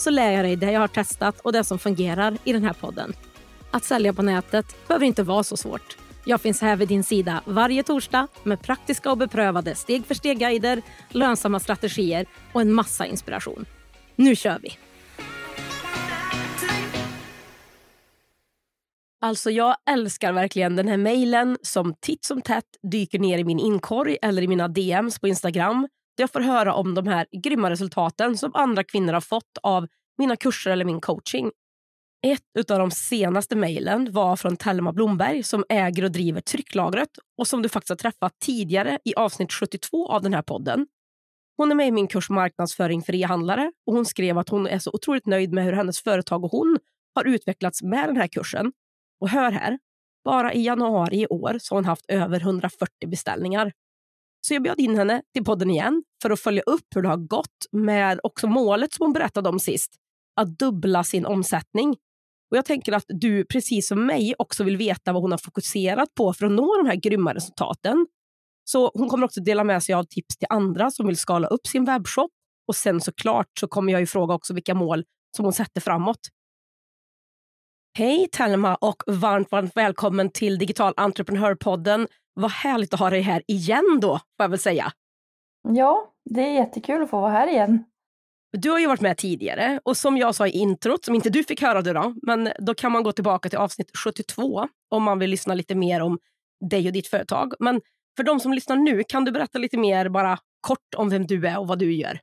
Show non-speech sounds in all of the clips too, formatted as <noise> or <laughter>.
så lär jag dig det jag har testat och det som fungerar i den här podden. Att sälja på nätet behöver inte vara så svårt. Jag finns här vid din sida varje torsdag med praktiska och beprövade steg för steg-guider, lönsamma strategier och en massa inspiration. Nu kör vi! Alltså jag älskar verkligen den här mejlen som titt som tätt dyker ner i min inkorg eller i mina DMs på Instagram jag får höra om de här grymma resultaten som andra kvinnor har fått av mina kurser eller min coaching. Ett av de senaste mejlen var från Telma Blomberg som äger och driver Trycklagret och som du faktiskt har träffat tidigare i avsnitt 72 av den här podden. Hon är med i min kurs Marknadsföring för e-handlare och hon skrev att hon är så otroligt nöjd med hur hennes företag och hon har utvecklats med den här kursen. Och hör här, bara i januari i år så har hon haft över 140 beställningar. Så jag bjöd in henne till podden igen för att följa upp hur det har gått med också målet som hon berättade om sist, att dubbla sin omsättning. Och Jag tänker att du precis som mig också vill veta vad hon har fokuserat på för att nå de här grymma resultaten. Så hon kommer också dela med sig av tips till andra som vill skala upp sin webbshop. Och sen såklart så kommer jag ju fråga också vilka mål som hon sätter framåt. Hej Telma och varmt, varmt välkommen till Digital entreprenörpodden. Vad härligt att ha dig här igen då, får jag väl säga. Ja, det är jättekul att få vara här igen. Du har ju varit med tidigare och som jag sa i introt, som inte du fick höra det då, men då kan man gå tillbaka till avsnitt 72 om man vill lyssna lite mer om dig och ditt företag. Men för de som lyssnar nu, kan du berätta lite mer bara kort om vem du är och vad du gör?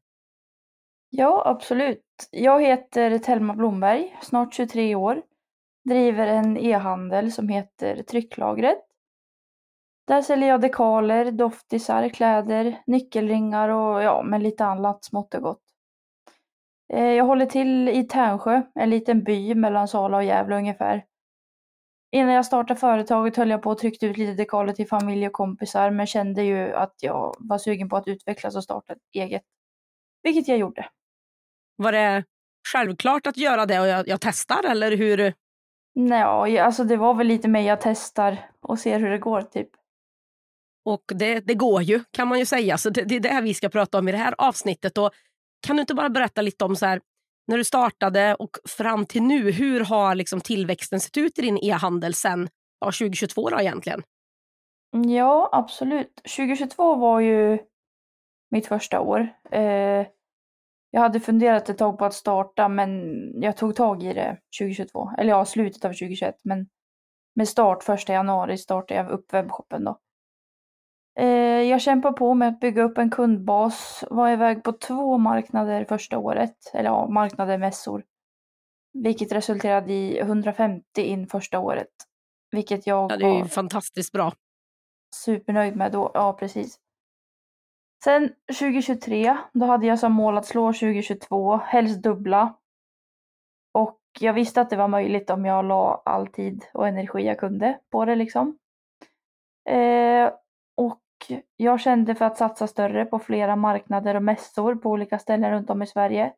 Ja, absolut. Jag heter Telma Blomberg, snart 23 år. Driver en e-handel som heter Trycklagret. Där säljer jag dekaler, doftisar, kläder, nyckelringar och ja, men lite annat smått och gott. Eh, jag håller till i Tärnsjö, en liten by mellan Sala och Gävle ungefär. Innan jag startade företaget höll jag på att trycka ut lite dekaler till familj och kompisar men kände ju att jag var sugen på att utvecklas och starta eget. Vilket jag gjorde. Var det självklart att göra det och jag, jag testar eller hur? Nej, alltså det var väl lite mer jag testar och ser hur det går typ. Och det, det går ju kan man ju säga, så det, det är det vi ska prata om i det här avsnittet. Och kan du inte bara berätta lite om så här, när du startade och fram till nu, hur har liksom tillväxten sett ut i din e-handel sen ja, 2022 då egentligen? Ja, absolut. 2022 var ju mitt första år. Eh, jag hade funderat ett tag på att starta men jag tog tag i det 2022. Eller ja, slutet av 2021. Men med start 1 januari startade jag upp webbshoppen då. Eh, jag kämpar på med att bygga upp en kundbas, var iväg på två marknader första året, eller ja, marknader, mässor. Vilket resulterade i 150 in första året. Vilket jag ja, det är ju fantastiskt bra. Supernöjd med då, ja precis. Sen 2023, då hade jag som mål att slå 2022, helst dubbla. Och jag visste att det var möjligt om jag la all tid och energi jag kunde på det liksom. Eh, och jag kände för att satsa större på flera marknader och mässor på olika ställen runt om i Sverige.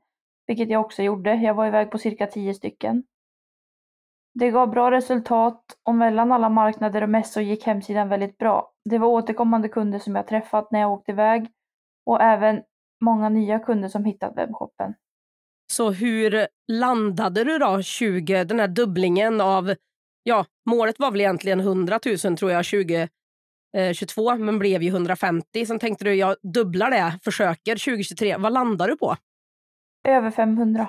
Vilket jag också gjorde. Jag var iväg på cirka tio stycken. Det gav bra resultat och mellan alla marknader och mässor gick hemsidan väldigt bra. Det var återkommande kunder som jag träffat när jag åkte iväg och även många nya kunder som hittat webbshoppen. Så hur landade du då 20, den här dubblingen av, ja målet var väl egentligen 100 000 tror jag 20 eh, men blev ju 150. Sen tänkte du jag dubblar det, försöker 2023. Vad landar du på? Över 500.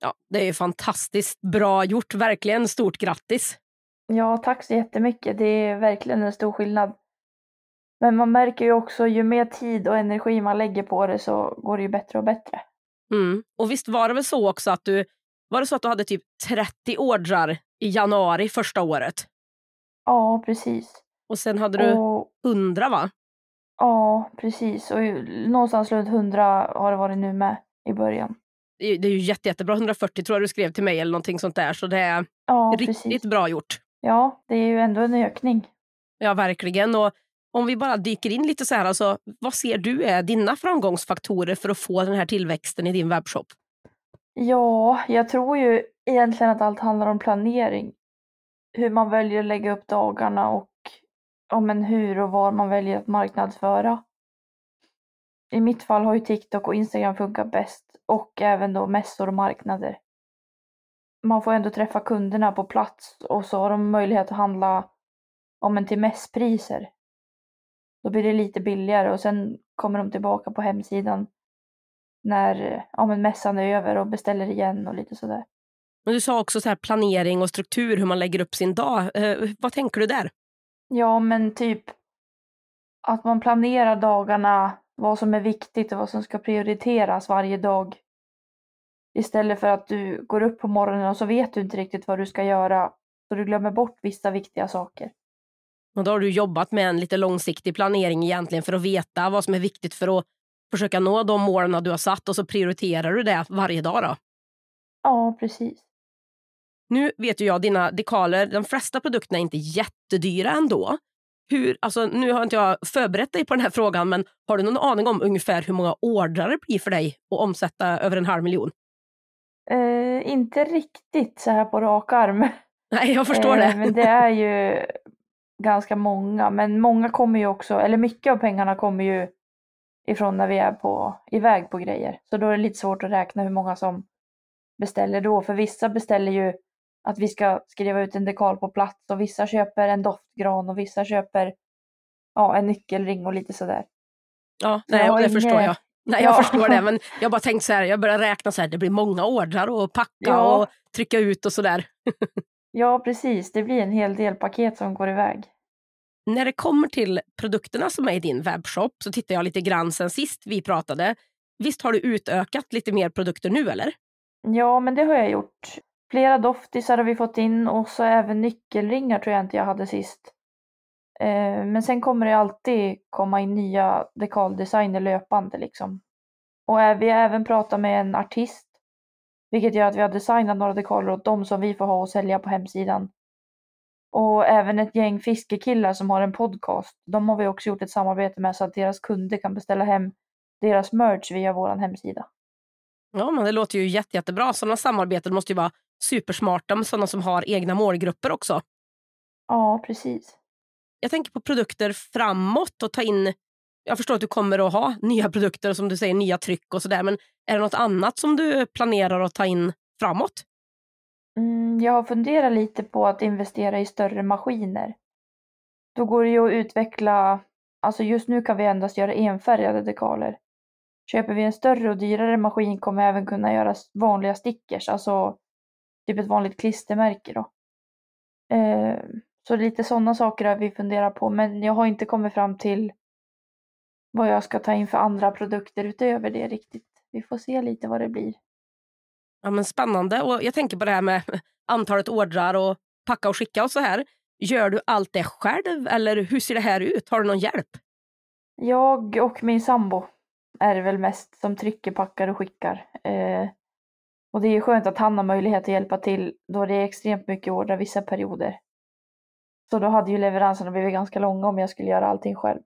Ja, det är fantastiskt bra gjort, verkligen stort grattis. Ja, tack så jättemycket. Det är verkligen en stor skillnad. Men man märker ju också ju mer tid och energi man lägger på det så går det ju bättre och bättre. Mm. Och visst var det väl så också att du var det så att du hade typ 30 ordrar i januari första året? Ja, precis. Och sen hade du och, 100 va? Ja, precis. Och någonstans runt 100 har det varit nu med i början. Det är, ju jätte, jättebra. 140 tror jag du skrev till mig eller någonting sånt där. Så det är Ja, riktigt precis. bra gjort. Ja, det är ju ändå en ökning. Ja, verkligen. Och om vi bara dyker in lite så här, alltså, vad ser du är dina framgångsfaktorer för att få den här tillväxten i din webbshop? Ja, jag tror ju egentligen att allt handlar om planering. Hur man väljer att lägga upp dagarna och ja, men hur och var man väljer att marknadsföra. I mitt fall har ju TikTok och Instagram funkat bäst och även då mässor och marknader. Man får ändå träffa kunderna på plats och så har de möjlighet att handla om en till mässpriser. Då blir det lite billigare och sen kommer de tillbaka på hemsidan när ja, men mässan är över och beställer igen och lite sådär. Men du sa också så här planering och struktur, hur man lägger upp sin dag. Eh, vad tänker du där? Ja, men typ att man planerar dagarna, vad som är viktigt och vad som ska prioriteras varje dag. Istället för att du går upp på morgonen och så vet du inte riktigt vad du ska göra, så du glömmer bort vissa viktiga saker. Och då har du jobbat med en lite långsiktig planering egentligen för att veta vad som är viktigt för att försöka nå de målen du har satt och så prioriterar du det varje dag. Då. Ja, precis. Nu vet ju jag dina dekaler, de flesta produkterna är inte jättedyra ändå. Hur, alltså, nu har inte jag förberett dig på den här frågan, men har du någon aning om ungefär hur många ordrar det blir för dig att omsätta över en halv miljon? Eh, inte riktigt så här på rak arm. <laughs> Nej, jag förstår Eh, det. Men det är ju ganska många. Men många kommer ju också, eller mycket av pengarna kommer ju ifrån när vi är på, iväg på grejer. Så då är det lite svårt att räkna hur många som beställer då. För vissa beställer ju att vi ska skriva ut en dekal på plats och vissa köper en doftgran och vissa köper ja, en nyckelring och lite sådär. Ja, Så jag nej, har det ingen- förstår jag. Nej, jag Ja. förstår det, men <laughs> jag bara tänkte så här, jag börjar räkna så här, det blir många ordrar och packa Ja. och trycka ut och så där. <laughs> Ja, precis. Det blir en hel del paket som går iväg. När det kommer till produkterna som är i din webbshop så tittar jag lite grann sen sist vi pratade. Visst har du utökat lite mer produkter nu eller? Ja, men det har jag gjort. Flera doftisar har vi fått in och så även nyckelringar tror jag inte jag hade sist. Eh, men sen kommer det alltid komma in nya dekaldesigner löpande liksom. Och vi har även pratat med en artist, vilket gör att vi har designat några dekaler åt dem som vi får ha och sälja på hemsidan. Och även ett gäng fiskekillar som har en podcast. De har vi också gjort ett samarbete med så att deras kunder kan beställa hem deras merch via vår hemsida. Ja, men det låter ju jätte, jättebra. Sådana samarbeten måste ju vara supersmarta med sådana som har egna målgrupper också. Ja, precis. Jag tänker på produkter framåt och ta in... Jag förstår att du kommer att ha nya produkter och som du säger nya tryck och sådär. Men är det något annat som du planerar att ta in framåt? Mm, jag har funderat lite på att investera i större maskiner. Då går det ju att utveckla, alltså just nu kan vi endast göra enfärgade dekaler. Köper vi en större och dyrare maskin kommer jag även kunna göra vanliga stickers, alltså typ ett vanligt klistermärke då. Eh, så lite sådana saker har vi funderat på, men jag har inte kommit fram till vad jag ska ta in för andra produkter utöver det riktigt. Vi får se lite vad det blir. Ja, men spännande. Och jag tänker på det här med <laughs> antalet ordrar och packa och skicka och så här. Gör du allt det själv eller hur ser det här ut? Har du någon hjälp? Jag och min sambo är det väl mest som trycker, packar och skickar. Eh, och det är ju skönt att han har möjlighet att hjälpa till då det är extremt mycket ordrar vissa perioder. Så då hade ju leveranserna blivit ganska långa om jag skulle göra allting själv.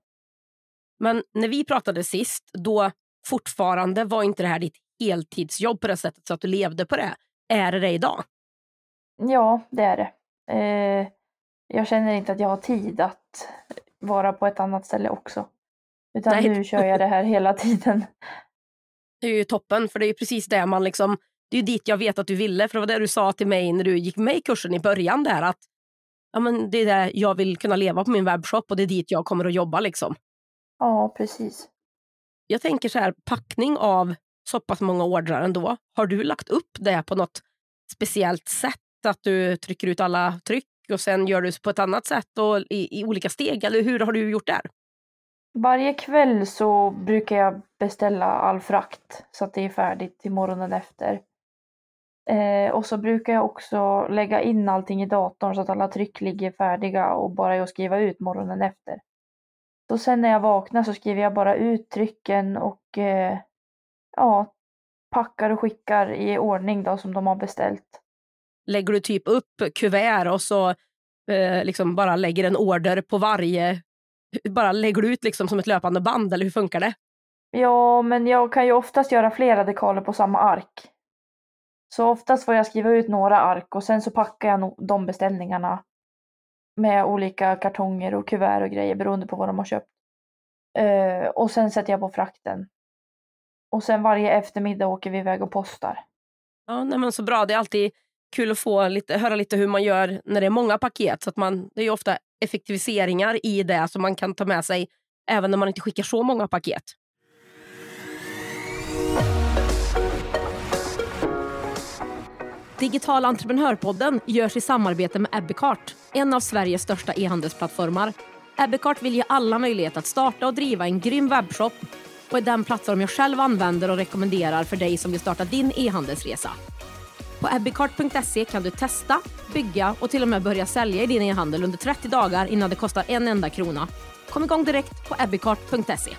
Men när vi pratade sist, då fortfarande var inte det här ditt heltidsjobb på det sättet så att du levde på det. Är det det idag? Ja, det är det. Eh, jag känner inte att jag har tid att vara på ett annat ställe också. Utan Nej. nu kör jag det här hela tiden. <laughs> Det är ju toppen, för det är ju precis det man liksom... Det är ju dit jag vet att du ville, för det var det du sa till mig när du gick med i kursen i början där att ja, men det är det jag vill kunna leva på min webbshop och det är dit jag kommer att jobba liksom. Ja, precis. Jag tänker så här, packning av så pass många ordrar ändå. Har du lagt upp det på något speciellt sätt? Att du trycker ut alla tryck och sen gör du på ett annat sätt och i, i olika steg? Eller hur har du gjort där? Varje kväll så brukar jag beställa all frakt så att det är färdigt till morgonen efter. Eh, och så brukar jag också lägga in allting i datorn så att alla tryck ligger färdiga och bara jag skriva ut morgonen efter. Så sen när jag vaknar så skriver jag bara ut trycken och eh, ja, packar och skickar i ordning då som de har beställt. Lägger du typ upp kuvert och så eh, liksom bara lägger en order på varje... Bara lägger du ut liksom som ett löpande band eller hur funkar det? Ja, men jag kan ju oftast göra flera dekaler på samma ark. Så oftast får jag skriva ut några ark och sen så packar jag de beställningarna med olika kartonger och kuvert och grejer beroende på vad de har köpt. Uh, och sen sätter jag på frakten. Och sen varje eftermiddag åker vi iväg och postar. Ja, nej men så bra. Det är alltid kul att få lite, höra lite hur man gör när det är många paket. Så att man, det är ofta effektiviseringar i det som man kan ta med sig även när man inte skickar så många paket. Digital entreprenörpodden görs i samarbete med Ebbecart, en av Sveriges största e-handelsplattformar. Ebbecart vill ge alla möjlighet att starta och driva en grym webbshop och är den plattform jag själv använder och rekommenderar för dig som vill starta din e-handelsresa. På ebbicart.se kan du testa, bygga och till och med börja sälja i din e-handel under 30 dagar innan det kostar en enda krona. Kom igång direkt på ebbicart.se.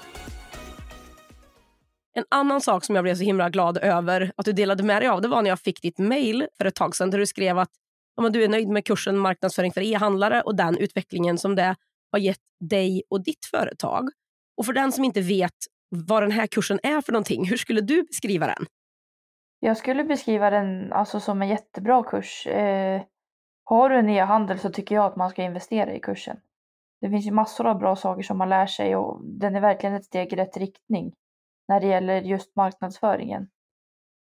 En annan sak som jag blev så himla glad över att du delade med dig av det var när jag fick ditt mejl för ett tag sedan där du skrev att ja, du är nöjd med kursen marknadsföring för e-handlare och den utvecklingen som det har gett dig och ditt företag. Och för den som inte vet vad den här kursen är för någonting, hur skulle du beskriva den? Jag skulle beskriva den alltså, som en jättebra kurs. Eh, har du en e-handel så tycker jag att man ska investera i kursen. Det finns ju massor av bra saker som man lär sig och den är verkligen ett steg i rätt riktning när det gäller just marknadsföringen.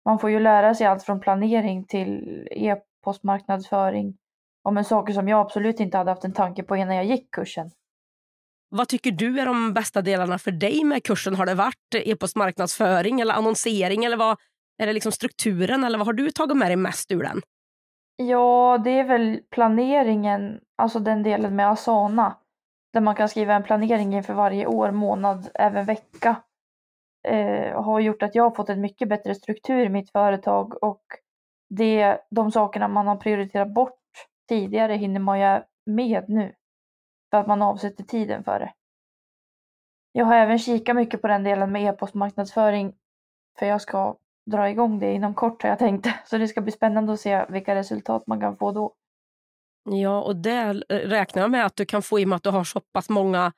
Man får ju lära sig allt från planering till e-postmarknadsföring. Om en saker som jag absolut inte hade haft en tanke på innan jag gick kursen. Vad tycker du är de bästa delarna för dig med kursen? Har det varit e-postmarknadsföring eller annonsering eller vad är det liksom strukturen eller vad har du tagit med dig mest ur den? Ja, det är väl planeringen, alltså den delen med Asana. Där man kan skriva en planering inför varje år, månad, även vecka eh, har gjort att jag har fått en mycket bättre struktur i mitt företag och det, de sakerna man har prioriterat bort tidigare hinner man ju med nu. För att man avsätter tiden för det. Jag har även kikat mycket på den delen med e-postmarknadsföring för jag ska dra igång det inom kort har jag tänkt. <laughs> Så det ska bli spännande att se vilka resultat man kan få då. Ja, och det räknar jag med att du kan få i och med att du har så pass många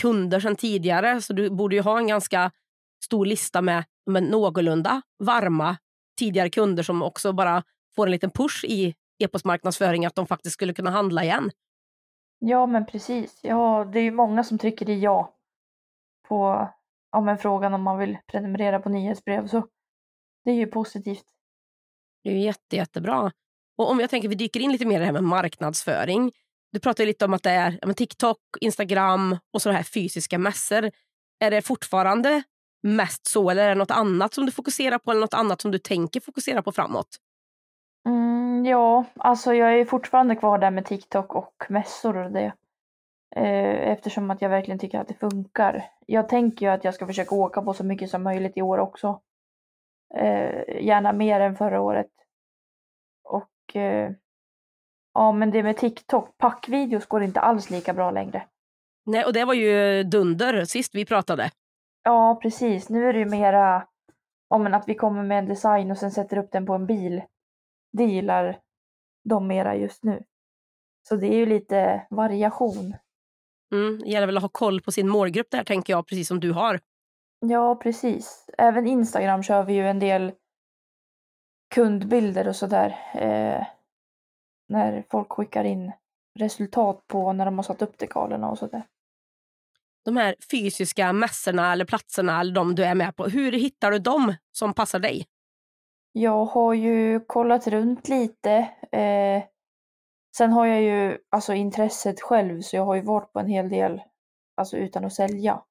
kunder sedan tidigare. Så du borde ju ha en ganska stor lista med, med någorlunda varma tidigare kunder som också bara får en liten push i e-postmarknadsföring att de faktiskt skulle kunna handla igen. Ja, men precis. Ja, det är ju många som trycker i ja på ja, men frågan om man vill prenumerera på nyhetsbrev. Så det är ju positivt. Det är ju jätte, jättebra. Och om jag tänker vi dyker in lite mer i det här med marknadsföring. Du pratade lite om att det är ja, TikTok, Instagram och så här fysiska mässor. Är det fortfarande mest så eller är det något annat som du fokuserar på eller något annat som du tänker fokusera på framåt? Mm, ja, alltså jag är fortfarande kvar där med TikTok och mässor och det. Eh, eftersom att jag verkligen tycker att det funkar. Jag tänker ju att jag ska försöka åka på så mycket som möjligt i år också. Eh, gärna mer än förra året. Och eh, ja, men det med TikTok, packvideos går inte alls lika bra längre. Nej, och det var ju dunder sist vi pratade. Ja, precis. Nu är det ju mera om att vi kommer med en design och sen sätter upp den på en bil. Det gillar de mera just nu. Så det är ju lite variation. Mm, det gäller väl att ha koll på sin målgrupp där tänker jag, precis som du har. Ja, precis. Även Instagram kör vi ju en del kundbilder och sådär. Eh, när folk skickar in resultat på när de har satt upp dekalerna och sådär. De här fysiska mässorna eller platserna eller de du är med på, hur hittar du dem som passar dig? Jag har ju kollat runt lite. Eh, sen har jag ju alltså intresset själv så jag har ju varit på en hel del alltså utan att sälja.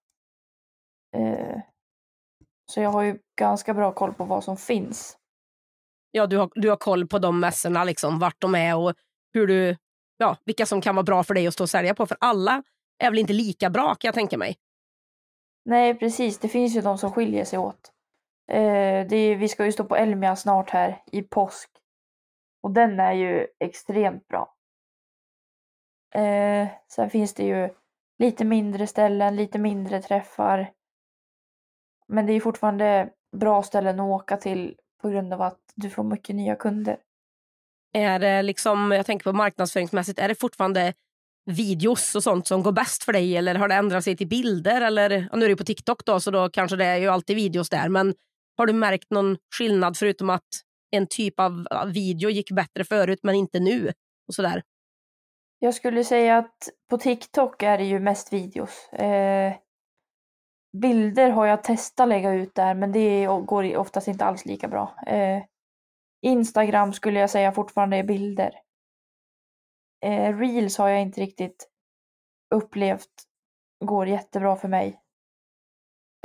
Eh, så jag har ju ganska bra koll på vad som finns. Ja, du har, du har koll på de mässorna, liksom, vart de är och hur du, ja, vilka som kan vara bra för dig att stå och sälja på. För alla är väl inte lika bra kan jag tänka mig. Nej, precis. Det finns ju de som skiljer sig åt. Eh, det är, vi ska ju stå på Elmia snart här i påsk. Och den är ju extremt bra. Eh, sen finns det ju lite mindre ställen, lite mindre träffar. Men det är fortfarande bra ställen att åka till på grund av att du får mycket nya kunder. Är det liksom, jag tänker på marknadsföringsmässigt, är det fortfarande videos och sånt som går bäst för dig eller har det ändrat sig till bilder? Eller, nu är det på TikTok då så då kanske det är ju alltid videos där men har du märkt någon skillnad förutom att en typ av video gick bättre förut men inte nu? Och sådär. Jag skulle säga att på TikTok är det ju mest videos. Eh, bilder har jag testat lägga ut där men det går oftast inte alls lika bra. Eh, Instagram skulle jag säga fortfarande är bilder. Eh, Reels har jag inte riktigt upplevt går jättebra för mig.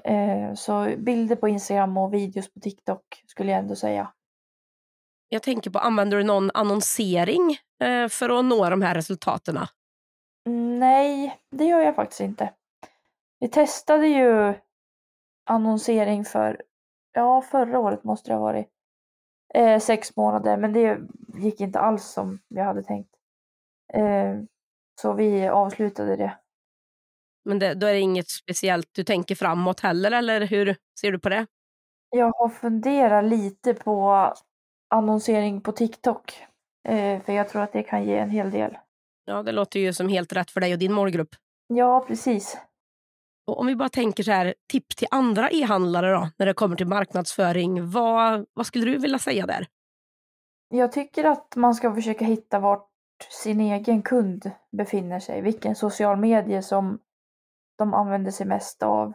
Eh, så bilder på Instagram och videos på TikTok skulle jag ändå säga. Jag tänker på, använder du någon annonsering eh, för att nå de här resultaten? Nej, det gör jag faktiskt inte. Vi testade ju annonsering för, ja förra året måste det ha varit, eh, sex månader men det gick inte alls som jag hade tänkt. Eh, så vi avslutade det. Men det, då är det inget speciellt du tänker framåt heller eller hur ser du på det? Jag har funderat lite på annonsering på TikTok. Eh, för jag tror att det kan ge en hel del. Ja, det låter ju som helt rätt för dig och din målgrupp. Ja, precis. Och om vi bara tänker så här, tips till andra e-handlare då, när det kommer till marknadsföring. Vad, vad skulle du vilja säga där? Jag tycker att man ska försöka hitta vart sin egen kund befinner sig, vilken social medie som de använder sig mest av.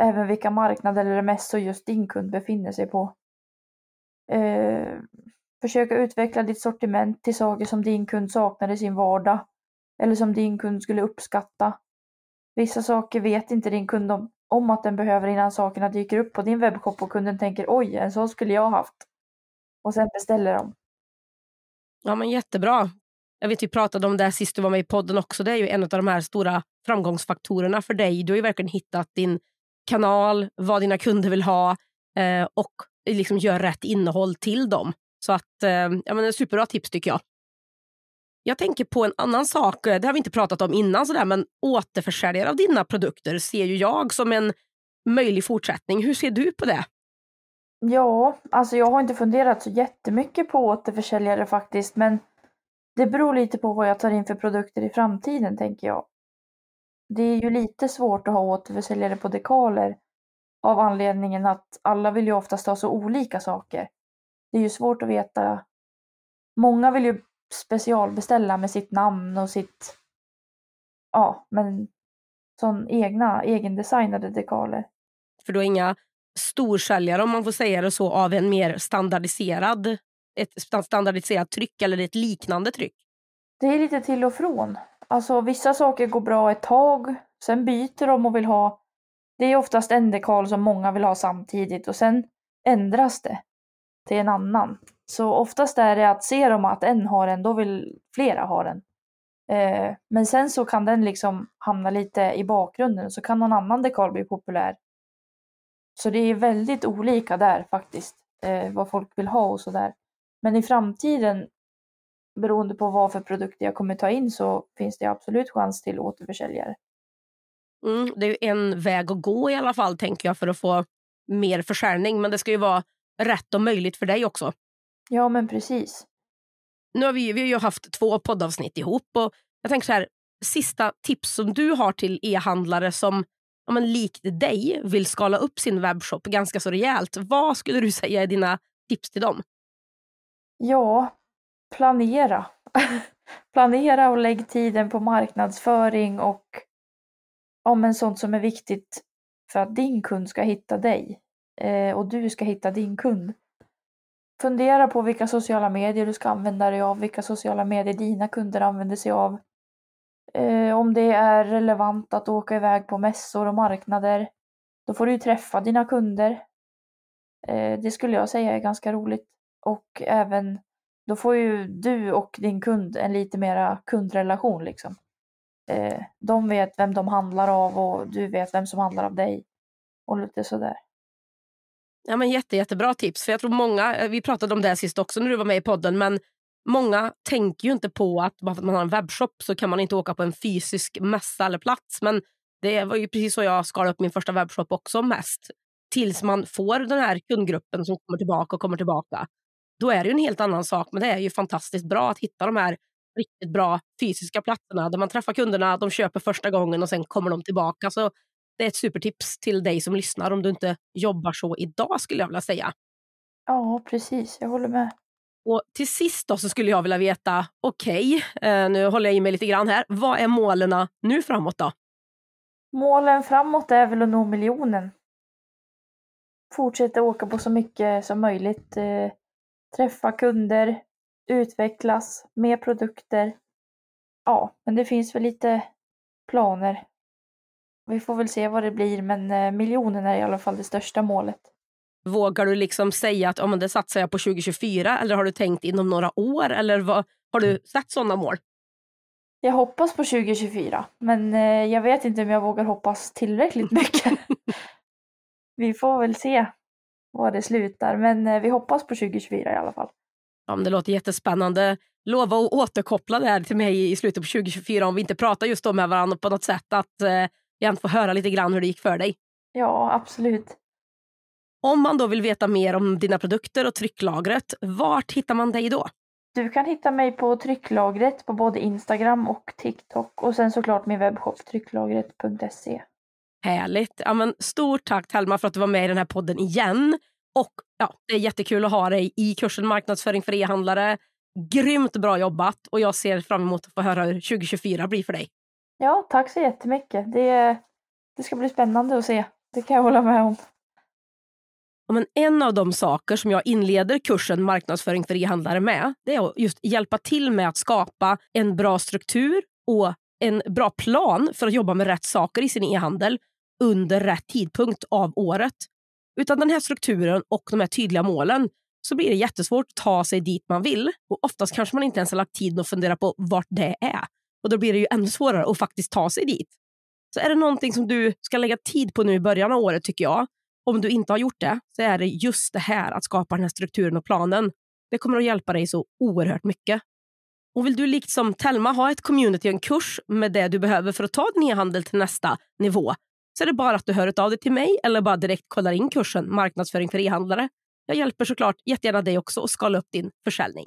Även vilka marknader eller mest så just din kund befinner sig på. Eh, försöka utveckla ditt sortiment till saker som din kund saknar i sin vardag eller som din kund skulle uppskatta. Vissa saker vet inte din kund om, om att den behöver innan sakerna dyker upp på din webbshop och kunden tänker oj, en sån skulle jag haft. Och sen beställer de. Ja, men jättebra. Jag vet vi pratade om det här sist du var med i podden också. Det är ju en av de här stora framgångsfaktorerna för dig. Du har ju verkligen hittat din kanal, vad dina kunder vill ha eh, och liksom gör rätt innehåll till dem. Så att, eh, ja, men ett superbra tips tycker jag. Jag tänker på en annan sak, eh, det har vi inte pratat om innan, sådär, men återförsäljare av dina produkter ser ju jag som en möjlig fortsättning. Hur ser du på det? Ja, alltså jag har inte funderat så jättemycket på återförsäljare faktiskt, men det beror lite på vad jag tar in för produkter i framtiden, tänker jag. Det är ju lite svårt att ha återförsäljare på dekaler av anledningen att alla vill ju oftast ha så olika saker. Det är ju svårt att veta. Många vill ju specialbeställa med sitt namn och sitt, ja, men sån egna, egendesignade dekaler. För då är inga storsäljare, om man får säga det så, av en mer standardiserad, ett standardiserat tryck eller ett liknande tryck? Det är lite till och från. Alltså vissa saker går bra ett tag, sen byter de och vill ha det är oftast en dekal som många vill ha samtidigt och sen ändras det till en annan. Så oftast är det att ser de att en har en, då vill flera ha den. Eh, men sen så kan den liksom hamna lite i bakgrunden så kan någon annan dekal bli populär. Så det är väldigt olika där faktiskt, eh, vad folk vill ha och sådär. Men i framtiden, beroende på vad för produkter jag kommer ta in, så finns det absolut chans till återförsäljare. Mm, det är en väg att gå i alla fall, tänker jag, för att få mer försäljning. Men det ska ju vara rätt och möjligt för dig också. Ja, men precis. Nu har vi, vi har ju haft två poddavsnitt ihop och jag tänker så här, sista tips som du har till e-handlare som ja, men likt dig vill skala upp sin webbshop ganska så rejält. Vad skulle du <laughs> säga är dina tips till dem? Ja, planera. <laughs> planera och lägg tiden på marknadsföring och ja, men sånt som är viktigt för att din kund ska hitta dig eh, och du ska hitta din kund. Fundera på vilka sociala medier du ska använda dig av, vilka sociala medier dina kunder använder sig av. Eh, om det är relevant att åka iväg på mässor och marknader, då får du ju träffa dina kunder. Eh, det skulle jag säga är ganska roligt. Och även, då får ju du och din kund en lite mera kundrelation liksom. Eh, de vet vem de handlar av och du vet vem som handlar av dig. Och lite sådär. Ja, men jätte, jättebra tips. För jag tror många, eh, Vi pratade om det sist också när du var med i podden. Men många tänker ju inte på att bara för att man har en webbshop så kan man inte åka på en fysisk mässa eller plats. Men det var ju precis så jag skalade upp min första webbshop också mest. tills man får den här kundgruppen som kommer tillbaka och kommer tillbaka. Då är det ju en helt annan sak. Men det är ju fantastiskt bra att hitta de här riktigt bra fysiska platserna där man träffar kunderna, de köper första gången och sen kommer de tillbaka. Så det är ett supertips till dig som lyssnar om du inte jobbar så idag skulle jag vilja säga. Ja, precis. Jag håller med. Och till sist då så skulle jag vilja veta, okej, okay, eh, nu håller jag i mig lite grann här. Vad är målen nu framåt då? Målen framåt är väl att nå miljonen. Fortsätta åka på så mycket som möjligt. Eh, träffa kunder, utvecklas, mer produkter. Ja, men det finns väl lite planer. Vi får väl se vad det blir, men eh, miljonen är i alla fall det största målet. Vågar du liksom säga att oh, det satsar jag på 2024 eller har du tänkt inom några år? Eller vad, har du satt sådana mål? Jag hoppas på 2024, men eh, jag vet inte om jag vågar hoppas tillräckligt <laughs> mycket. vi får väl se var det slutar, men eh, vi hoppas på 2024 i alla fall. Ja, det låter jättespännande. Lova att återkoppla det här till mig i slutet på 2024 om vi inte pratar just då med varandra på något sätt. Att jag får höra lite grann hur det gick för dig. Ja, absolut. Om man då vill veta mer om dina produkter och trycklagret, vart hittar man dig då? Du kan hitta mig på trycklagret på både Instagram och TikTok och sen såklart min webbshop trycklagret.se. Härligt. Ja, men stort tack Telma för att du var med i den här podden igen. Och ja, Det är jättekul att ha dig i kursen marknadsföring för e-handlare. Grymt bra jobbat och jag ser fram emot att få höra hur 2024 blir för dig. Ja, tack så jättemycket. Det, det ska bli spännande att se. Det kan jag hålla med om. Men en av de saker som jag inleder kursen marknadsföring för e-handlare med det är att just hjälpa till med att skapa en bra struktur och en bra plan för att jobba med rätt saker i sin e-handel under rätt tidpunkt av året. Utan den här strukturen och de här tydliga målen så blir det jättesvårt att ta sig dit man vill. Och Oftast kanske man inte ens har lagt tid att fundera på vart det är. Och Då blir det ju ännu svårare att faktiskt ta sig dit. Så är det någonting som du ska lägga tid på nu i början av året tycker jag, om du inte har gjort det, så är det just det här att skapa den här strukturen och planen. Det kommer att hjälpa dig så oerhört mycket. Och vill du likt som Telma ha ett community och en kurs med det du behöver för att ta din e-handel till nästa nivå så är det bara att du hör av dig till mig eller bara direkt kollar in kursen Marknadsföring för e-handlare. Jag hjälper såklart jättegärna dig också att skala upp din försäljning.